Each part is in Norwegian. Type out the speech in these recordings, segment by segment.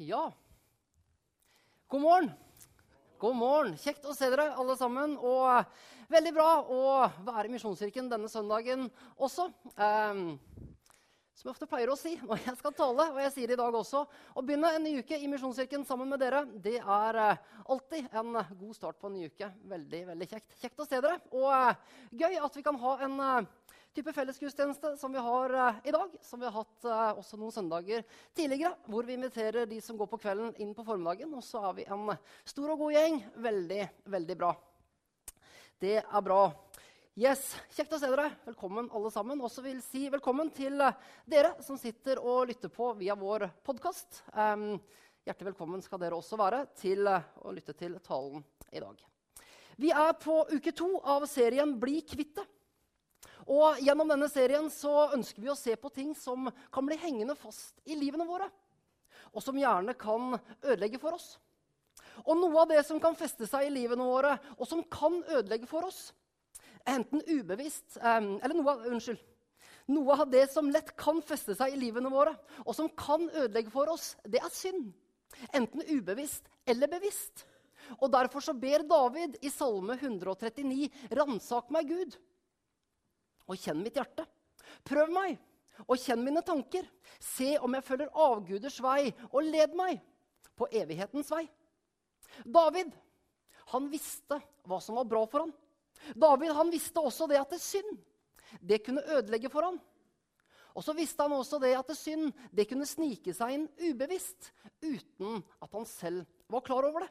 Ja. God morgen. God morgen. Kjekt å se dere alle sammen. Og eh, veldig bra å være i Misjonskirken denne søndagen også. Um, som jeg ofte pleier å si når jeg skal tale, og jeg sier det i dag også Å begynne en ny uke i Misjonskirken sammen med dere, det er uh, alltid en god start på en ny uke. Veldig, veldig kjekt. Kjekt å se dere. Og uh, gøy at vi kan ha en type fellesgudstjeneste som vi har uh, i dag. Som vi har hatt uh, også noen søndager tidligere, hvor vi inviterer de som går på kvelden, inn på formiddagen. Og så er vi en stor og god gjeng. Veldig, veldig bra. Det er bra. Yes, Kjekt å se dere. Velkommen alle sammen. Også vil si velkommen til uh, dere som sitter og lytter på via vår podkast. Um, hjertelig velkommen skal dere også være til å lytte til talen i dag. Vi er på uke to av serien Bli kvitt det. Og Gjennom denne serien så ønsker vi å se på ting som kan bli hengende fast i livene våre. Og som gjerne kan ødelegge for oss. Og noe av det som kan feste seg i livene våre, og som kan ødelegge for oss, enten ubevisst eh, Eller noe, av, unnskyld. Noe av det som lett kan feste seg i livene våre, og som kan ødelegge for oss, det er synd. Enten ubevisst eller bevisst. Og Derfor så ber David i Salme 139.: Ransak meg, Gud, og kjenn mitt hjerte. Prøv meg og kjenn mine tanker. Se om jeg følger avguders vei, og led meg på evighetens vei. David han visste hva som var bra for ham. David han visste også det at det synd det kunne ødelegge for ham. Og så visste han også det at det synd det kunne snike seg inn ubevisst uten at han selv var klar over det.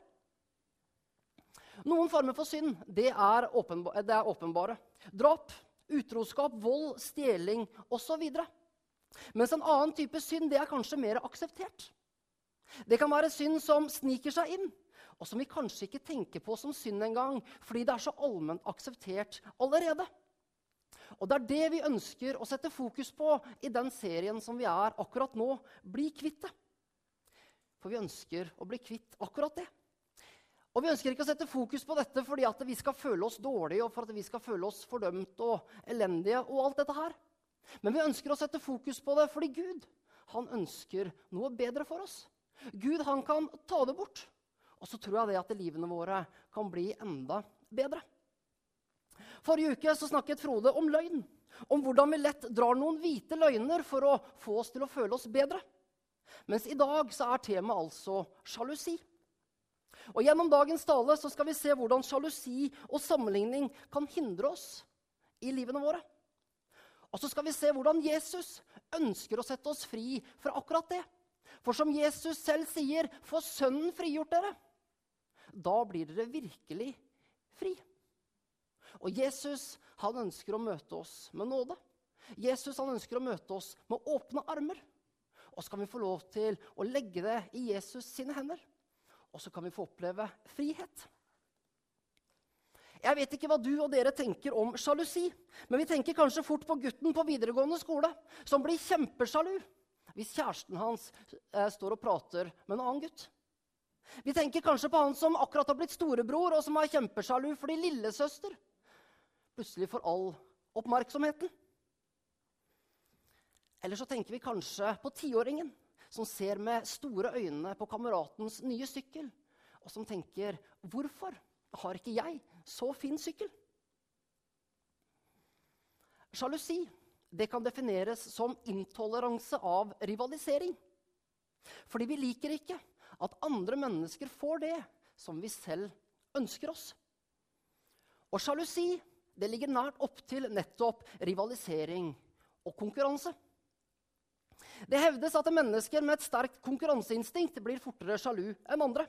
Noen former for synd det er, åpenba det er åpenbare. Drap, utroskap, vold, stjeling osv. Mens en annen type synd det er kanskje mer akseptert. Det kan være synd som sniker seg inn, og som vi kanskje ikke tenker på som synd engang, fordi det er så allment akseptert allerede. Og Det er det vi ønsker å sette fokus på i den serien som vi er akkurat nå. Bli kvitt det. For vi ønsker å bli kvitt akkurat det. Og Vi ønsker ikke å sette fokus på dette fordi at vi skal føle oss dårlige og for at vi skal føle oss fordømt og elendige. og alt dette her. Men vi ønsker å sette fokus på det fordi Gud han ønsker noe bedre for oss. Gud han kan ta det bort. Og så tror jeg det at livene våre kan bli enda bedre. Forrige uke så snakket Frode om løgn. Om hvordan vi lett drar noen hvite løgner for å få oss til å føle oss bedre. Mens i dag så er temaet altså sjalusi. Og Gjennom dagens tale så skal vi se hvordan sjalusi og sammenligning kan hindre oss i livene våre. Og så skal vi se hvordan Jesus ønsker å sette oss fri fra akkurat det. For som Jesus selv sier, 'Får Sønnen frigjort dere', da blir dere virkelig fri. Og Jesus han ønsker å møte oss med nåde. Jesus han ønsker å møte oss med åpne armer. Og så kan vi få lov til å legge det i Jesus sine hender og så kan vi få oppleve frihet. Jeg vet ikke hva du og dere tenker om sjalusi, men vi tenker kanskje fort på gutten på videregående skole som blir kjempesjalu hvis kjæresten hans eh, står og prater med en annen gutt. Vi tenker kanskje på han som akkurat har blitt storebror, og som er kjempesjalu fordi lillesøster plutselig får all oppmerksomheten. Eller så tenker vi kanskje på tiåringen som ser med store øyne på kameratens nye sykkel, og som tenker 'Hvorfor har ikke jeg så fin sykkel?' Sjalusi det kan defineres som intoleranse av rivalisering. Fordi vi liker ikke at andre mennesker får det som vi selv ønsker oss. Og sjalusi det ligger nært opp til nettopp rivalisering og konkurranse. Det hevdes at mennesker med et sterkt konkurranseinstinkt blir fortere sjalu enn andre.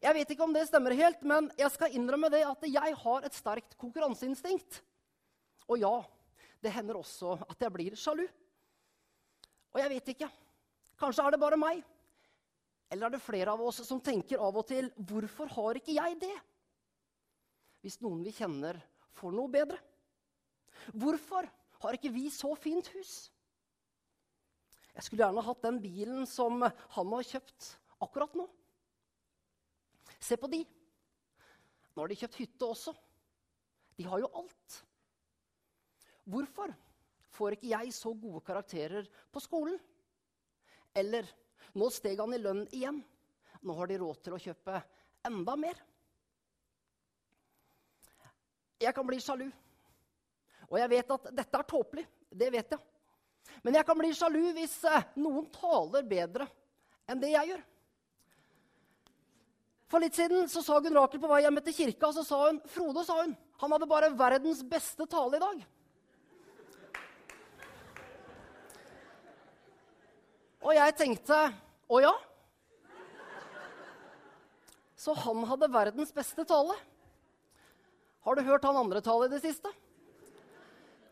Jeg vet ikke om det stemmer helt, men jeg skal innrømme det at jeg har et sterkt konkurranseinstinkt. Og ja, det hender også at jeg blir sjalu. Og jeg vet ikke. Kanskje er det bare meg. Eller er det flere av oss som tenker av og til 'Hvorfor har ikke jeg det?' Hvis noen vi kjenner, får noe bedre. Hvorfor har ikke vi så fint hus? Jeg skulle gjerne hatt den bilen som han har kjøpt akkurat nå. Se på de. Nå har de kjøpt hytte også. De har jo alt. Hvorfor får ikke jeg så gode karakterer på skolen? Eller Nå steg han i lønn igjen. Nå har de råd til å kjøpe enda mer. Jeg kan bli sjalu. Og jeg vet at dette er tåpelig. Det vet jeg. Men jeg kan bli sjalu hvis eh, noen taler bedre enn det jeg gjør. For litt siden så sa Gunn Rakel på vei hjem til kirka, så sa hun Frode sa hun, han hadde bare verdens beste tale i dag. Og jeg tenkte å ja? Så han hadde verdens beste tale. Har du hørt han andre tale i det siste?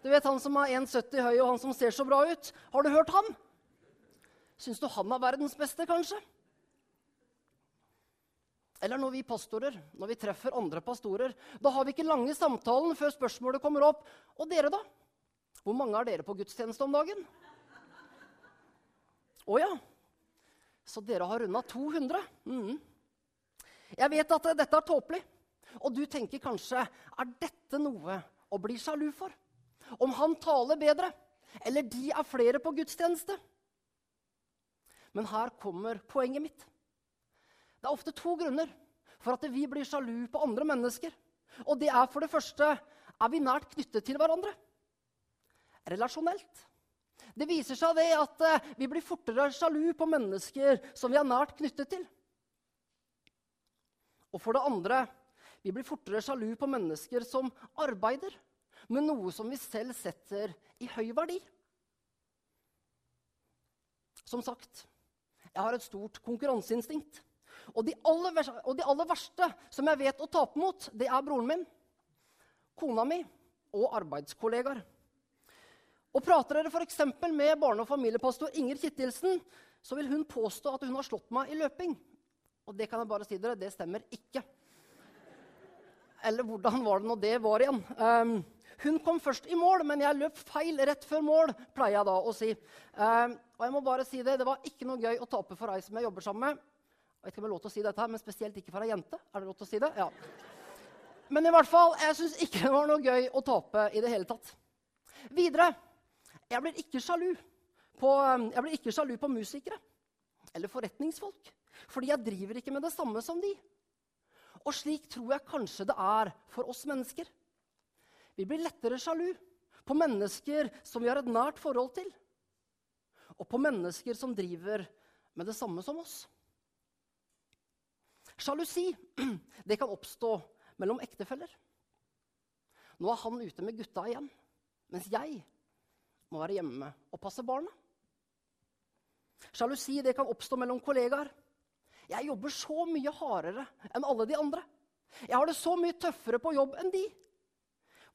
Du vet Han som er 1,70 høy og han som ser så bra ut. Har du hørt han? Syns du han er verdens beste, kanskje? Eller når vi pastorer, når vi treffer andre pastorer, da har vi ikke lange samtalen før spørsmålet kommer opp. Og dere, da? Hvor mange er dere på gudstjeneste om dagen? Å ja. Så dere har runda 200? Mm. Jeg vet at dette er tåpelig. Og du tenker kanskje er dette noe å bli sjalu for? Om han taler bedre, eller de er flere på gudstjeneste? Men her kommer poenget mitt. Det er ofte to grunner for at vi blir sjalu på andre mennesker. Og det er for det første er vi nært knyttet til hverandre. Relasjonelt. Det viser seg ved at eh, vi blir fortere sjalu på mennesker som vi er nært knyttet til. Og for det andre vi blir fortere sjalu på mennesker som arbeider med noe som vi selv setter i høy verdi. Som sagt, jeg har et stort konkurranseinstinkt. Og de, aller, og de aller verste som jeg vet å tape mot, det er broren min, kona mi og arbeidskollegaer. Og Prater dere f.eks. med barne- og familiepastor Inger Kittilsen, så vil hun påstå at hun har slått meg i løping. Og det kan jeg bare si dere, det stemmer ikke. Eller hvordan var det nå det var igjen? Um, hun kom først i mål, men jeg løp feil rett før mål, pleier jeg da å si. Eh, og jeg må bare si Det det var ikke noe gøy å tape for ei som jeg jobber sammen med. Jeg vet ikke om jeg har lov til å si dette, men spesielt ikke for ei jente. Er det lov til å si det? Ja. Men i hvert fall, jeg syns ikke det var noe gøy å tape i det hele tatt. Videre jeg blir ikke sjalu på, jeg blir ikke sjalu på musikere eller forretningsfolk. Fordi jeg driver ikke med det samme som de. Og slik tror jeg kanskje det er for oss mennesker. Vi blir lettere sjalu på mennesker som vi har et nært forhold til, og på mennesker som driver med det samme som oss. Sjalusi det kan oppstå mellom ektefeller. Nå er han ute med gutta igjen, mens jeg må være hjemme og passe barna. Sjalusi det kan oppstå mellom kollegaer. Jeg jobber så mye hardere enn alle de andre. Jeg har det så mye tøffere på jobb enn de.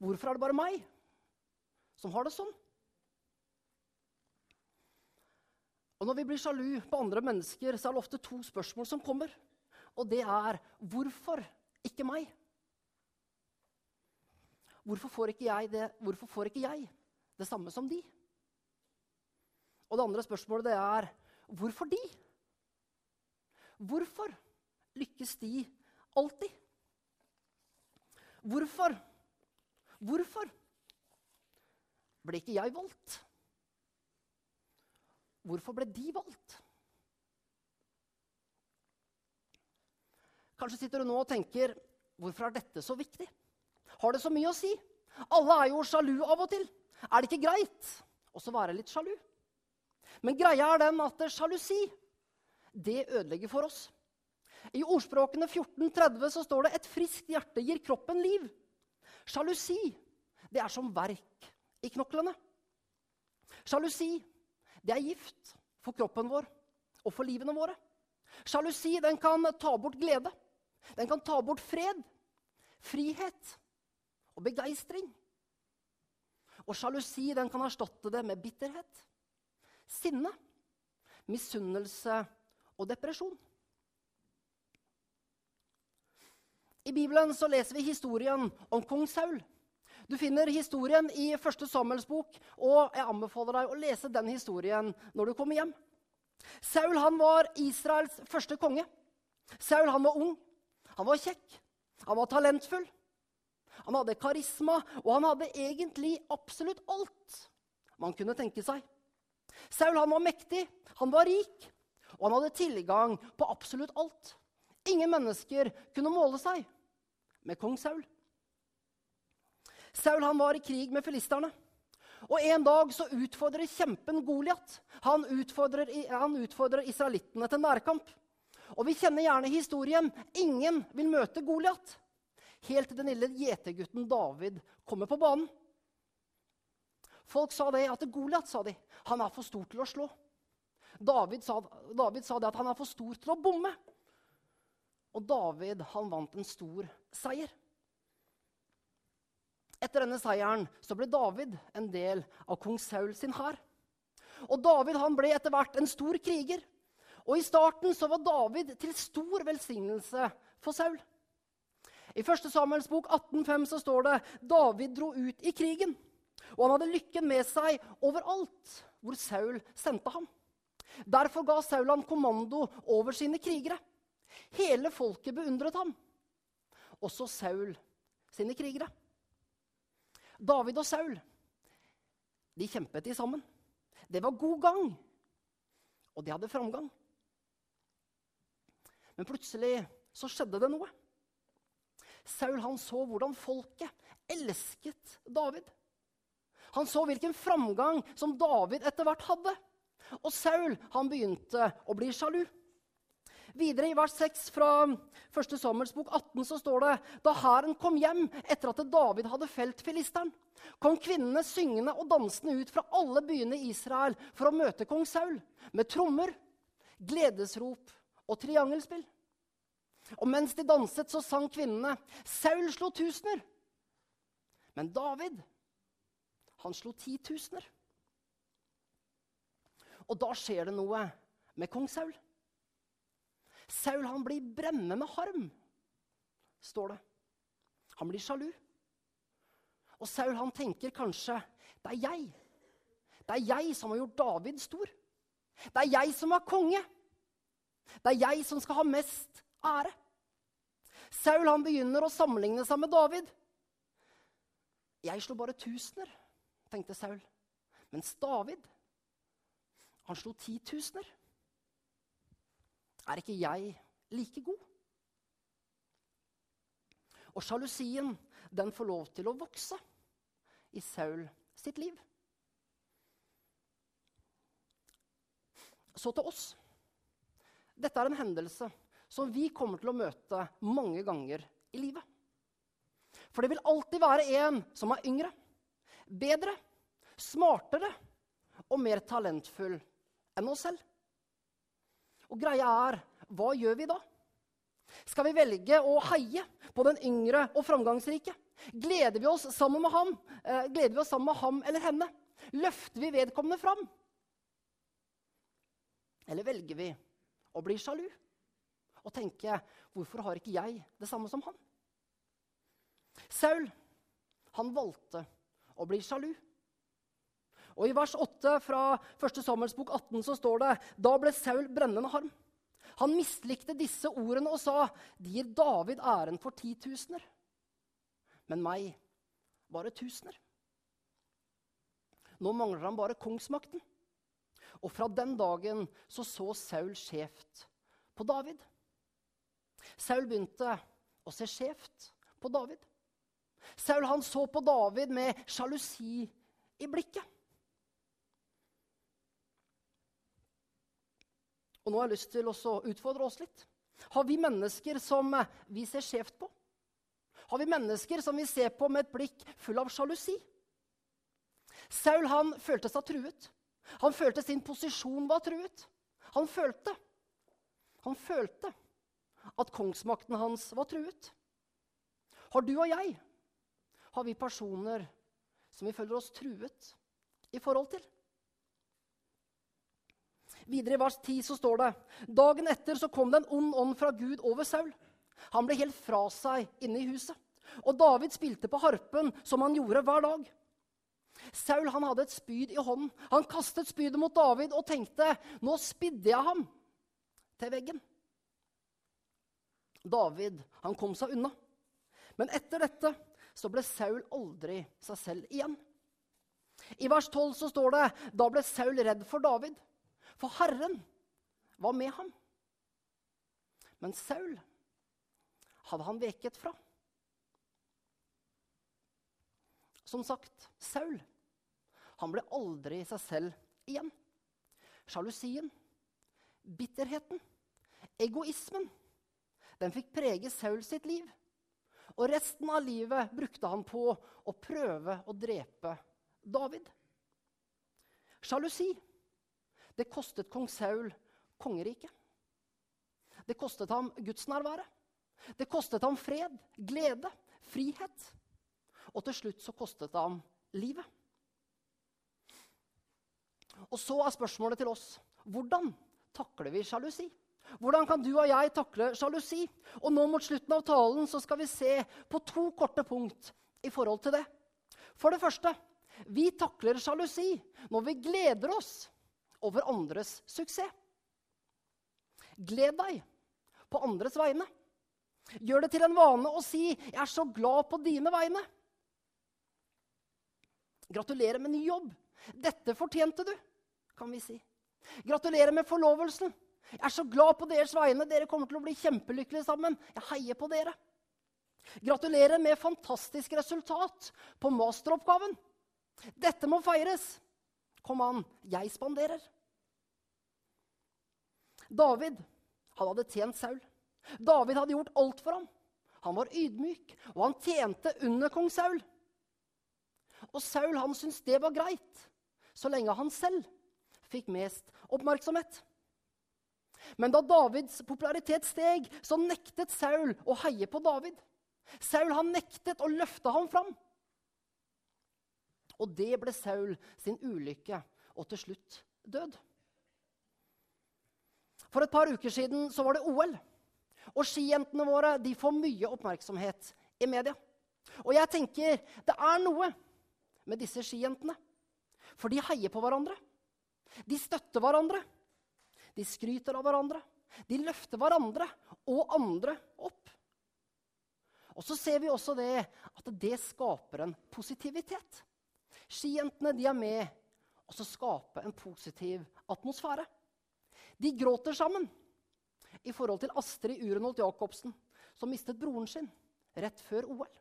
Hvorfor er det bare meg som har det sånn? Og Når vi blir sjalu på andre mennesker, så er det ofte to spørsmål som kommer. Og det er hvorfor ikke meg? Hvorfor får ikke jeg det, hvorfor får ikke jeg det samme som de? Og det andre spørsmålet det er hvorfor de? Hvorfor lykkes de alltid? Hvorfor? Hvorfor ble ikke jeg valgt? Hvorfor ble de valgt? Kanskje sitter du nå og tenker hvorfor er dette så viktig? Har det så mye å si? Alle er jo sjalu av og til. Er det ikke greit også være litt sjalu? Men greia er den at sjalusi det ødelegger for oss. I ordspråkene 1430 så står det 'et friskt hjerte gir kroppen liv'. Sjalusi det er som verk i knoklene. Sjalusi det er gift for kroppen vår og for livene våre. Sjalusi den kan ta bort glede. Den kan ta bort fred, frihet og begeistring. Og sjalusi den kan erstatte det med bitterhet, sinne, misunnelse og depresjon. I Bibelen så leser vi historien om kong Saul. Du finner historien i første Samuels bok, og jeg anbefaler deg å lese den historien når du kommer hjem. Saul han var Israels første konge. Saul han var ung, han var kjekk, han var talentfull. Han hadde karisma, og han hadde egentlig absolutt alt man kunne tenke seg. Saul han var mektig, han var rik, Og han hadde tilgang på absolutt alt. Ingen mennesker kunne måle seg med kong Saul. Saul han var i krig med filisterne. Og En dag så utfordrer kjempen Goliat. Han utfordrer, utfordrer israelittene til nærkamp. Og Vi kjenner gjerne historien. Ingen vil møte Goliat. Helt til den lille gjetergutten David kommer på banen. Folk sa det at Goliat de, er for stor til å slå. David sa, David sa det at han er for stor til å bomme. Og David han vant en stor seier. Etter denne seieren så ble David en del av kong Saul sin hær. Og David han ble etter hvert en stor kriger. Og I starten så var David til stor velsignelse for Saul. I 1. Samuels bok 18,5 så står det David dro ut i krigen. Og han hadde lykken med seg overalt hvor Saul sendte ham. Derfor ga Saul ham kommando over sine krigere. Hele folket beundret ham, også Saul sine krigere. David og Saul de kjempet de sammen. Det var god gang, og de hadde framgang. Men plutselig så skjedde det noe. Saul han så hvordan folket elsket David. Han så hvilken framgang som David etter hvert hadde. Og Saul han begynte å bli sjalu. Videre i vers 6 fra 1. Samuels bok 18 så står det da hæren kom hjem etter at David hadde felt filisteren, kom kvinnene syngende og dansende ut fra alle byene i Israel for å møte kong Saul med trommer, gledesrop og triangelspill. Og mens de danset, så sang kvinnene Saul slo tusener. Men David, han slo titusener. Og da skjer det noe med kong Saul. Saul han blir brennende harm, står det. Han blir sjalu. Og Saul han tenker kanskje det er jeg. Det er jeg som har gjort David stor. Det er jeg som er konge. Det er jeg som skal ha mest ære. Saul han begynner å sammenligne seg med David. Jeg slo bare tusener, tenkte Saul. Mens David, han slo titusener. Er ikke jeg like god? Og sjalusien, den får lov til å vokse i Saul sitt liv. Så til oss. Dette er en hendelse som vi kommer til å møte mange ganger i livet. For det vil alltid være en som er yngre, bedre, smartere og mer talentfull enn oss selv. Og greia er hva gjør vi da? Skal vi velge å heie på den yngre og framgangsrike? Gleder vi oss sammen med ham, eh, gleder vi oss sammen med ham eller henne? Løfter vi vedkommende fram? Eller velger vi å bli sjalu og tenke hvorfor har ikke jeg det samme som han? Saul han valgte å bli sjalu. Og I vers 8 fra 1. Samuels bok 18 så står det da ble Saul brennende harm. Han mislikte disse ordene og sa, 'De gir David æren for titusener, men meg bare tusener.' Nå mangler han bare kongsmakten. Og fra den dagen så så Saul skjevt på David. Saul begynte å se skjevt på David. Saul han så på David med sjalusi i blikket. Og nå har jeg lyst til å utfordre oss litt. Har vi mennesker som eh, vi ser skjevt på? Har vi mennesker som vi ser på med et blikk full av sjalusi? Saul han følte seg truet. Han følte sin posisjon var truet. Han følte Han følte at kongsmakten hans var truet. Har du og jeg har vi personer som vi føler oss truet i forhold til? Videre i vers 10 så står det dagen etter så kom det en ond ånd fra Gud over Saul. Han ble helt fra seg inne i huset. Og David spilte på harpen som han gjorde hver dag. Saul han hadde et spyd i hånden. Han kastet spydet mot David og tenkte nå spidde jeg ham til veggen. David han kom seg unna. Men etter dette så ble Saul aldri seg selv igjen. I vers 12 så står det da ble Saul redd for David. For Herren var med ham. Men Saul hadde han veket fra. Som sagt, Saul han ble aldri seg selv igjen. Sjalusien, bitterheten, egoismen, den fikk prege Saul sitt liv. Og resten av livet brukte han på å prøve å drepe David. Sjalusi, det kostet kong Saul kongeriket. Det kostet ham gudsnærværet. Det kostet ham fred, glede, frihet. Og til slutt så kostet det ham livet. Og så er spørsmålet til oss hvordan takler vi sjalusi? Hvordan kan du og jeg takle sjalusi? Og nå mot slutten av talen så skal vi se på to korte punkt i forhold til det. For det første vi takler sjalusi når vi gleder oss over andres suksess. Gled deg på andres vegne. Gjør det til en vane å si 'Jeg er så glad på dine vegne'. Gratulerer med ny jobb. Dette fortjente du, kan vi si. Gratulerer med forlovelsen. Jeg er så glad på deres vegne. Dere kommer til å bli kjempelykkelige sammen. Jeg heier på dere. Gratulerer med fantastisk resultat på masteroppgaven. Dette må feires. Kom an, jeg spanderer. David han hadde tjent Saul. David hadde gjort alt for ham. Han var ydmyk, og han tjente under kong Saul. Og Saul han syntes det var greit, så lenge han selv fikk mest oppmerksomhet. Men da Davids popularitet steg, så nektet Saul å heie på David. Saul han nektet å løfte ham fram. Og det ble Saul sin ulykke og til slutt død. For et par uker siden så var det OL. Og skijentene våre de får mye oppmerksomhet i media. Og jeg tenker det er noe med disse skijentene. For de heier på hverandre. De støtter hverandre. De skryter av hverandre. De løfter hverandre og andre opp. Og så ser vi også det at det skaper en positivitet. Skijentene de er med og så skape en positiv atmosfære. De gråter sammen i forhold til Astrid Urenholt Jacobsen, som mistet broren sin rett før OL.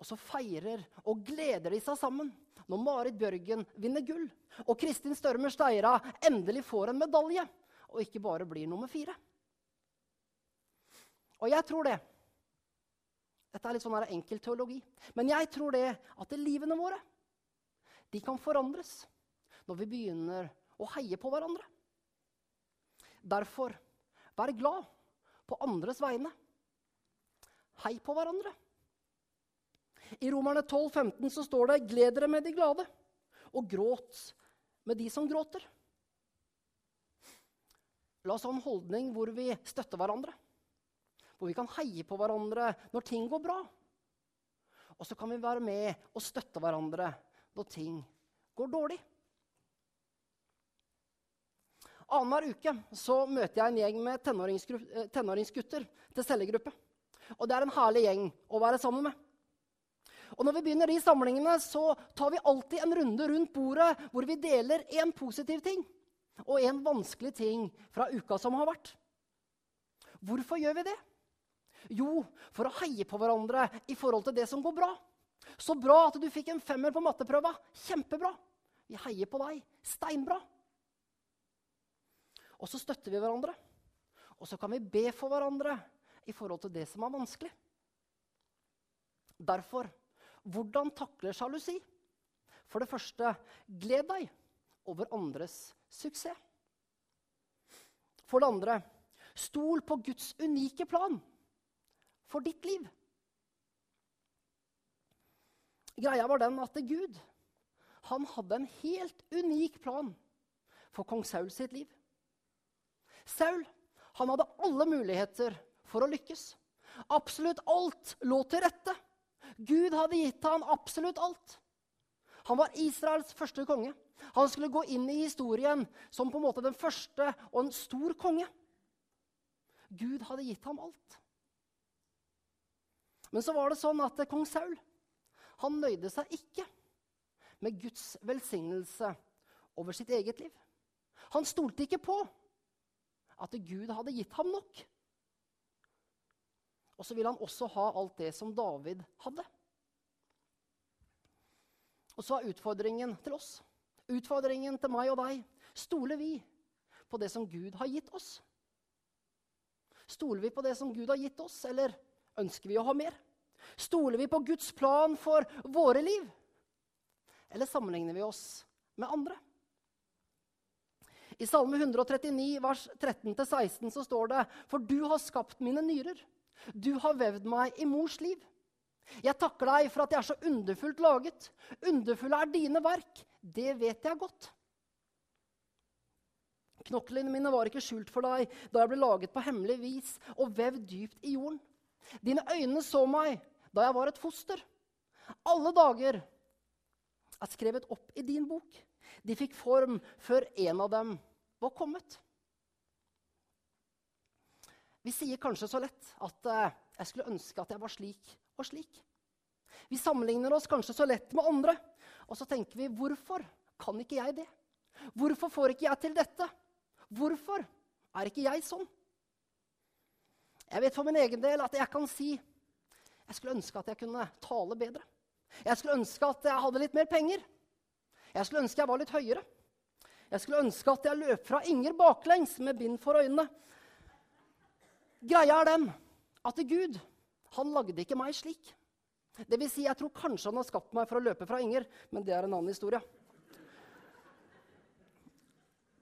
Og så feirer og gleder de seg sammen når Marit Bjørgen vinner gull, og Kristin Størmer Steira endelig får en medalje og ikke bare blir nummer fire. Og jeg tror det Dette er litt sånn enkel teologi. Men jeg tror det at det livene våre de kan forandres når vi begynner å heie på hverandre. Derfor, vær glad på andres vegne. Hei på hverandre. I Romerne 12, 15 så står det 'Gled dere med de glade', og gråt med de som gråter. La oss ha en holdning hvor vi støtter hverandre. Hvor vi kan heie på hverandre når ting går bra. Og så kan vi være med og støtte hverandre når ting går dårlig. Annenhver uke så møter jeg en gjeng med eh, tenåringsgutter til cellegruppe. Og det er en herlig gjeng å være sammen med. Og når vi begynner de samlingene, så tar vi alltid en runde rundt bordet hvor vi deler én positiv ting og en vanskelig ting fra uka som har vært. Hvorfor gjør vi det? Jo, for å heie på hverandre i forhold til det som går bra. Så bra at du fikk en femmer på matteprøva. Kjempebra. Vi heier på deg. Steinbra. Og så støtter vi hverandre. Og så kan vi be for hverandre i forhold til det som er vanskelig. Derfor hvordan takle sjalusi? For det første, gled deg over andres suksess. For det andre, stol på Guds unike plan for ditt liv. Greia var den at Gud han hadde en helt unik plan for kong Saul sitt liv. Saul han hadde alle muligheter for å lykkes. Absolutt alt lå til rette. Gud hadde gitt ham absolutt alt. Han var Israels første konge. Han skulle gå inn i historien som på en måte den første og en stor konge. Gud hadde gitt ham alt. Men så var det sånn at kong Saul han nøyde seg ikke med Guds velsignelse over sitt eget liv. Han stolte ikke på at Gud hadde gitt ham nok. Og så ville han også ha alt det som David hadde. Og så er utfordringen til oss, utfordringen til meg og deg, stoler vi på det som Gud har gitt oss? Stoler vi på det som Gud har gitt oss, eller ønsker vi å ha mer? Stoler vi på Guds plan for våre liv? Eller sammenligner vi oss med andre? I Salme 139, vers 13-16, så står det For du har skapt mine nyrer. Du har vevd meg i mors liv. Jeg takker deg for at jeg er så underfullt laget. Underfulle er dine verk. Det vet jeg godt. Knoklene mine var ikke skjult for deg da jeg ble laget på hemmelig vis og vevd dypt i jorden. Dine øyne så meg da jeg var et foster. Alle dager er skrevet opp i din bok. De fikk form før en av dem var kommet. Vi sier kanskje så lett at uh, jeg skulle ønske at jeg var slik og slik. Vi sammenligner oss kanskje så lett med andre, og så tenker vi hvorfor kan ikke jeg det? Hvorfor får ikke jeg til dette? Hvorfor er ikke jeg sånn? Jeg vet for min egen del at jeg kan si jeg skulle ønske at jeg kunne tale bedre. Jeg skulle ønske at jeg hadde litt mer penger. Jeg skulle ønske jeg var litt høyere. Jeg skulle ønske at jeg løp fra Inger baklengs med bind for øynene. Greia er den at Gud han lagde ikke meg slik. Det vil si, jeg tror kanskje han har skapt meg for å løpe fra Inger, men det er en annen historie.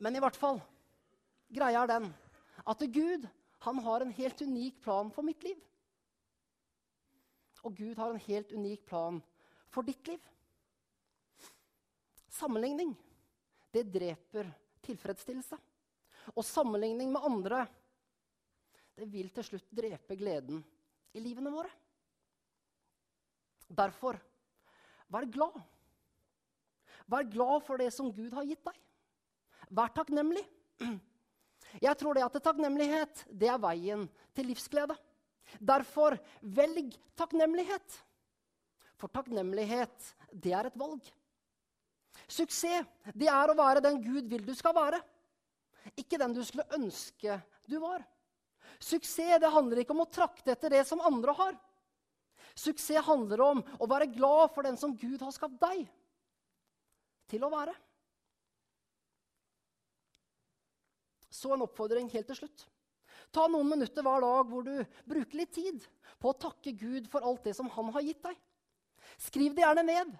Men i hvert fall, greia er den at Gud han har en helt unik plan for mitt liv. Og Gud har en helt unik plan for ditt liv. Sammenligning, det dreper tilfredsstillelse. Og sammenligning med andre, det vil til slutt drepe gleden i livene våre. Derfor, vær glad. Vær glad for det som Gud har gitt deg. Vær takknemlig. Jeg tror det at takknemlighet det er veien til livsglede. Derfor, velg takknemlighet. For takknemlighet, det er et valg. Suksess, det er å være den Gud vil du skal være. Ikke den du skulle ønske du var. Suksess det handler ikke om å trakte etter det som andre har. Suksess handler om å være glad for den som Gud har skapt deg til å være. Så en oppfordring helt til slutt. Ta noen minutter hver dag hvor du bruker litt tid på å takke Gud for alt det som han har gitt deg. Skriv det gjerne ned.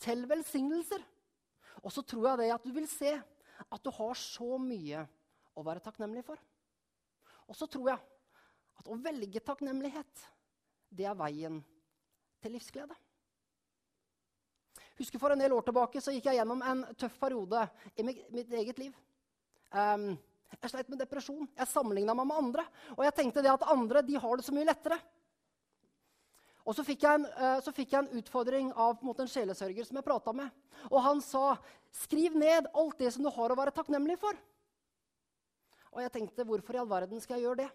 Tell velsignelser. Og så tror jeg det at du vil se at du har så mye å være takknemlig for. Og så tror jeg at å velge takknemlighet, det er veien til livsglede. Husker For en del år tilbake så gikk jeg gjennom en tøff periode i mitt eget liv. Um, jeg sleit med depresjon. Jeg sammenligna meg med andre. Og jeg tenkte det at andre de har det så mye lettere. Og så fikk, en, uh, så fikk jeg en, utfordring av en, måte, en sjelesørger som jeg prata med. Og han sa, 'Skriv ned alt det som du har å være takknemlig for.' Og jeg tenkte, hvorfor i all verden skal jeg gjøre det?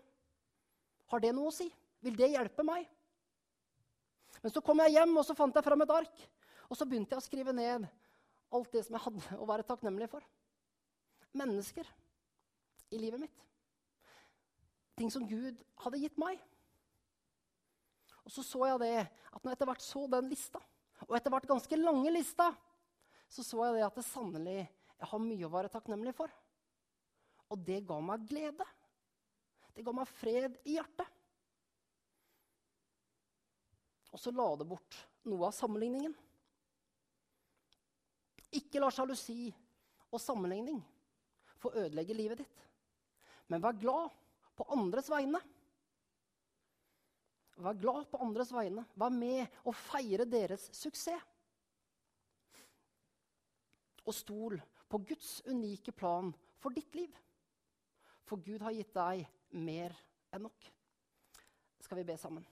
Har det noe å si? Vil det hjelpe meg? Men så kom jeg hjem og så fant jeg fram et ark. Og så begynte jeg å skrive ned alt det som jeg hadde å være takknemlig for. Mennesker i livet mitt. Ting som Gud hadde gitt meg. Og så så jeg det at når jeg etter hvert så den lista, og etter hvert ganske lange lista, så så jeg det at det sannelig jeg har mye å være takknemlig for. Og det ga meg glede. Det ga meg fred i hjertet. Og så la det bort noe av sammenligningen. Ikke la sjalusi og sammenligning få ødelegge livet ditt. Men vær glad på andres vegne. Vær glad på andres vegne. Vær med og feire deres suksess. Og stol på Guds unike plan for ditt liv. For Gud har gitt deg mer enn nok. Skal vi be sammen?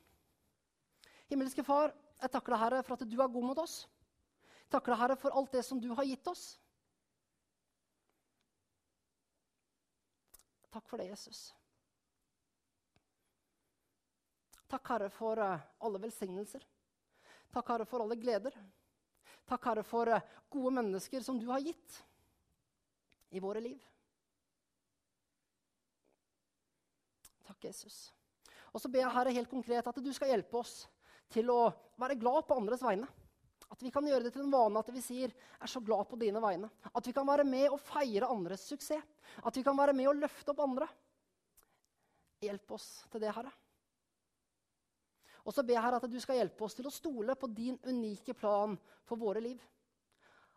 Himmelske Far, jeg takker deg, Herre, for at du er god mot oss. Jeg takker deg, Herre, for alt det som du har gitt oss. Takk for det, Jesus. Takk, Herre, for eh, alle velsignelser. Takk, Herre, for alle gleder. Takk, Herre, for eh, gode mennesker som du har gitt i våre liv. Takk, Jesus. Og så ber jeg Herre helt konkret at du skal hjelpe oss til å være glad på andres vegne. At vi kan gjøre det til en vane at vi sier 'er så glad på dine vegne'. At vi kan være med og feire andres suksess. At vi kan være med og løfte opp andre. Hjelp oss til det, Herre. Og så ber jeg Herre at du skal hjelpe oss til å stole på din unike plan for våre liv.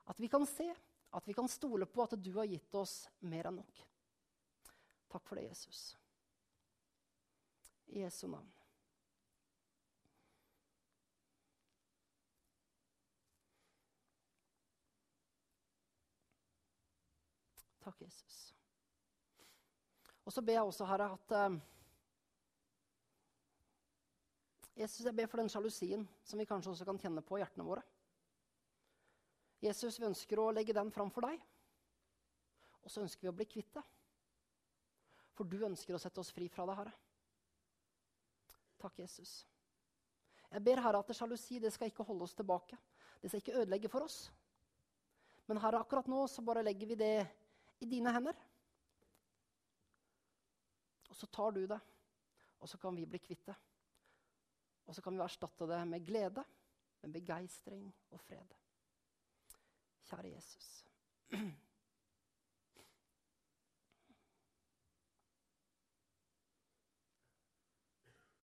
At vi kan se, at vi kan stole på at du har gitt oss mer enn nok. Takk for det, Jesus. I Jesu navn. Takk, Jesus. Og så ber jeg også, Herre, at uh, Jesus, jeg ber for den sjalusien som vi kanskje også kan kjenne på i hjertene våre. Jesus, vi ønsker å legge den fram for deg. Og så ønsker vi å bli kvitt det. For du ønsker å sette oss fri fra det, Herre. Takk, Jesus. Jeg ber Herre at sjalusi det skal ikke holde oss tilbake. Det skal ikke ødelegge for oss. Men Herre, akkurat nå så bare legger vi det i dine hender. Og så tar du det, og så kan vi bli kvitt det. Og så kan vi erstatte det med glede, med begeistring og fred. Kjære Jesus.